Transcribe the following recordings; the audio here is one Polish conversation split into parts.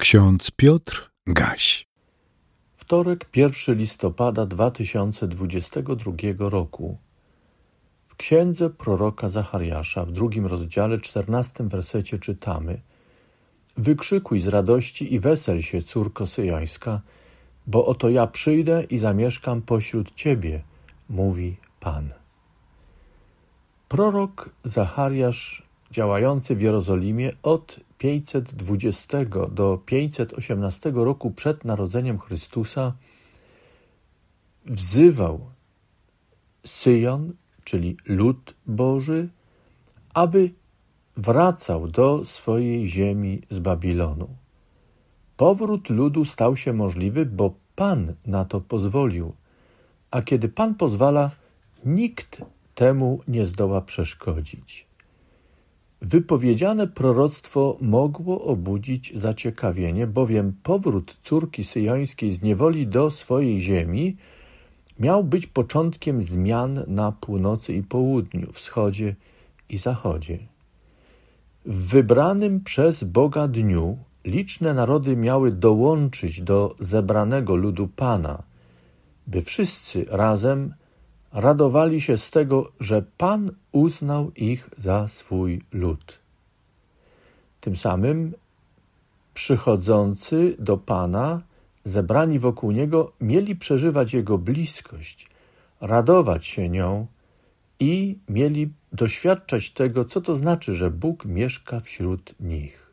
Ksiądz Piotr Gaś. Wtorek, 1 listopada 2022 roku. W księdze proroka Zachariasza w drugim rozdziale, czternastym wersecie czytamy: Wykrzykuj z radości i wesel się, córko syjońska, bo oto ja przyjdę i zamieszkam pośród ciebie, mówi Pan. Prorok Zachariasz, działający w Jerozolimie od 520 do 518 roku przed narodzeniem Chrystusa wzywał Syjon, czyli lud Boży, aby wracał do swojej ziemi z Babilonu. Powrót ludu stał się możliwy, bo Pan na to pozwolił, a kiedy Pan pozwala, nikt temu nie zdoła przeszkodzić. Wypowiedziane proroctwo mogło obudzić zaciekawienie, bowiem powrót córki syjońskiej z niewoli do swojej ziemi miał być początkiem zmian na północy i południu, wschodzie i zachodzie. W wybranym przez Boga dniu liczne narody miały dołączyć do zebranego ludu Pana, by wszyscy razem radowali się z tego, że Pan uznał ich za swój lud. Tym samym przychodzący do Pana, zebrani wokół Niego, mieli przeżywać Jego bliskość, radować się nią i mieli doświadczać tego, co to znaczy, że Bóg mieszka wśród nich.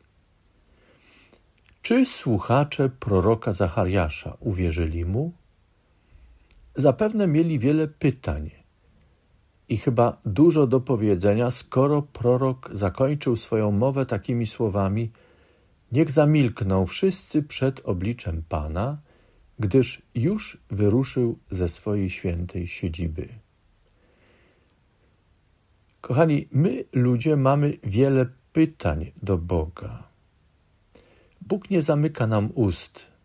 Czy słuchacze proroka Zachariasza uwierzyli mu? Zapewne mieli wiele pytań i chyba dużo do powiedzenia, skoro prorok zakończył swoją mowę takimi słowami: Niech zamilkną wszyscy przed obliczem Pana, gdyż już wyruszył ze swojej świętej siedziby. Kochani, my ludzie mamy wiele pytań do Boga. Bóg nie zamyka nam ust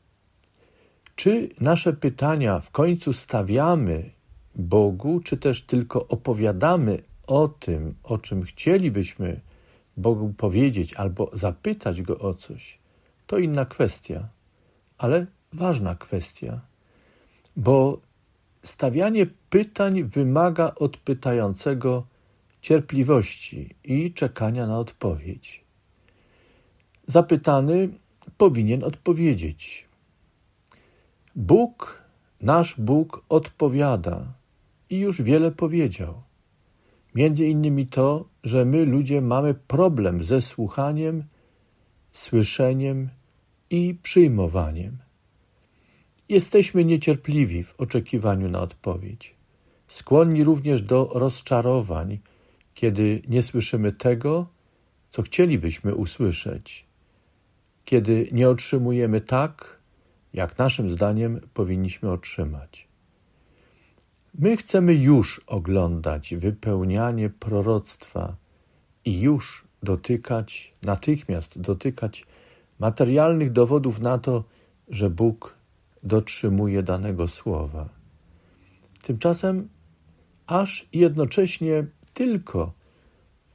czy nasze pytania w końcu stawiamy Bogu, czy też tylko opowiadamy o tym, o czym chcielibyśmy Bogu powiedzieć albo zapytać Go o coś, to inna kwestia, ale ważna kwestia, bo stawianie pytań wymaga od pytającego cierpliwości i czekania na odpowiedź. Zapytany powinien odpowiedzieć. Bóg, nasz Bóg odpowiada i już wiele powiedział. Między innymi to, że my ludzie mamy problem ze słuchaniem, słyszeniem i przyjmowaniem. Jesteśmy niecierpliwi w oczekiwaniu na odpowiedź. Skłonni również do rozczarowań, kiedy nie słyszymy tego, co chcielibyśmy usłyszeć, kiedy nie otrzymujemy tak, jak naszym zdaniem powinniśmy otrzymać. My chcemy już oglądać wypełnianie proroctwa i już dotykać, natychmiast dotykać materialnych dowodów na to, że Bóg dotrzymuje danego słowa. Tymczasem aż jednocześnie tylko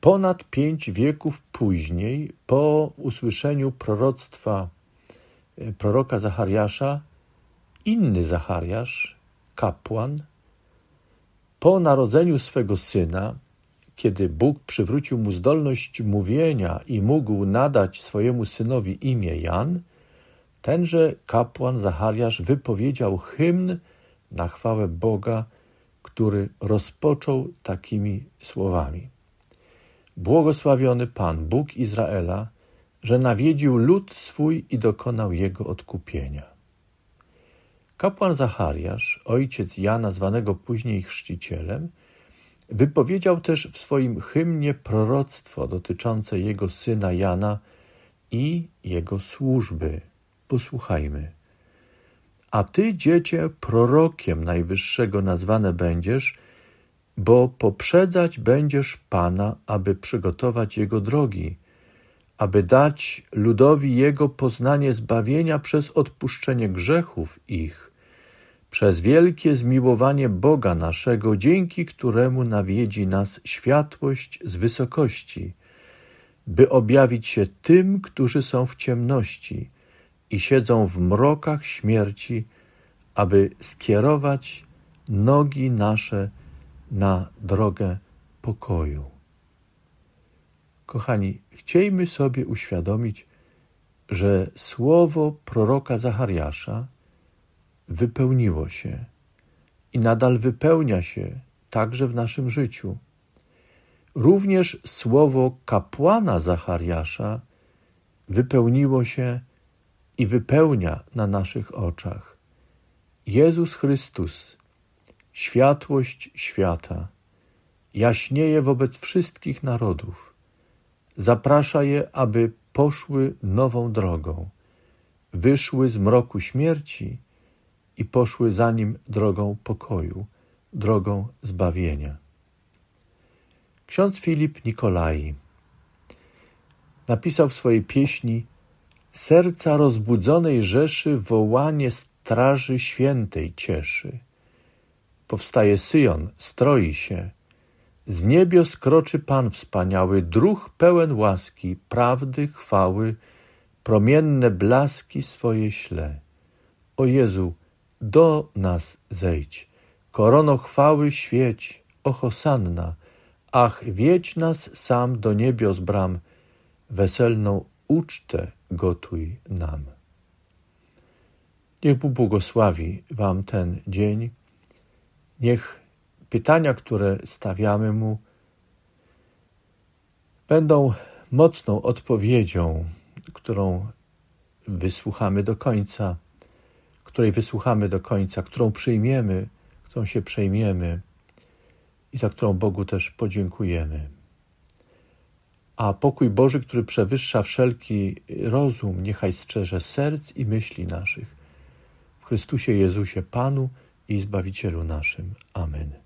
ponad pięć wieków później, po usłyszeniu proroctwa proroka Zachariasza, inny Zachariasz, kapłan, po narodzeniu swego syna, kiedy Bóg przywrócił mu zdolność mówienia i mógł nadać swojemu synowi imię Jan, tenże kapłan Zachariasz wypowiedział hymn na chwałę Boga, który rozpoczął takimi słowami. Błogosławiony Pan, Bóg Izraela, że nawiedził lud swój i dokonał jego odkupienia. Kapłan Zachariasz, ojciec Jana, zwanego później chrzcicielem, wypowiedział też w swoim hymnie proroctwo dotyczące jego syna Jana i jego służby. Posłuchajmy. A ty, dziecię, prorokiem Najwyższego nazwane będziesz, bo poprzedzać będziesz Pana, aby przygotować Jego drogi, aby dać ludowi Jego poznanie zbawienia przez odpuszczenie grzechów ich, przez wielkie zmiłowanie Boga naszego, dzięki któremu nawiedzi nas światłość z wysokości, by objawić się tym, którzy są w ciemności i siedzą w mrokach śmierci, aby skierować nogi nasze na drogę pokoju. Kochani, chciejmy sobie uświadomić, że słowo proroka Zachariasza wypełniło się i nadal wypełnia się także w naszym życiu. Również słowo kapłana Zachariasza wypełniło się i wypełnia na naszych oczach. Jezus Chrystus, światłość świata, jaśnieje wobec wszystkich narodów. Zaprasza je, aby poszły nową drogą, wyszły z mroku śmierci i poszły za nim drogą pokoju, drogą zbawienia. Ksiądz Filip Nikolai napisał w swojej pieśni Serca rozbudzonej Rzeszy wołanie Straży Świętej cieszy. Powstaje Syjon, stroi się. Z niebios kroczy Pan wspaniały, druh pełen łaski, prawdy, chwały, promienne blaski swoje śle. O Jezu, do nas zejdź, korono chwały świeć, o Hosanna, ach, wiedź nas sam do niebios bram, weselną ucztę gotuj nam. Niech Bóg błogosławi Wam ten dzień. Niech pytania, które stawiamy Mu, będą mocną odpowiedzią, którą wysłuchamy do końca, której wysłuchamy do końca, którą przyjmiemy, którą się przejmiemy i za którą Bogu też podziękujemy. A pokój Boży, który przewyższa wszelki rozum, niechaj strzeże serc i myśli naszych. W Chrystusie Jezusie Panu i Zbawicielu naszym. Amen.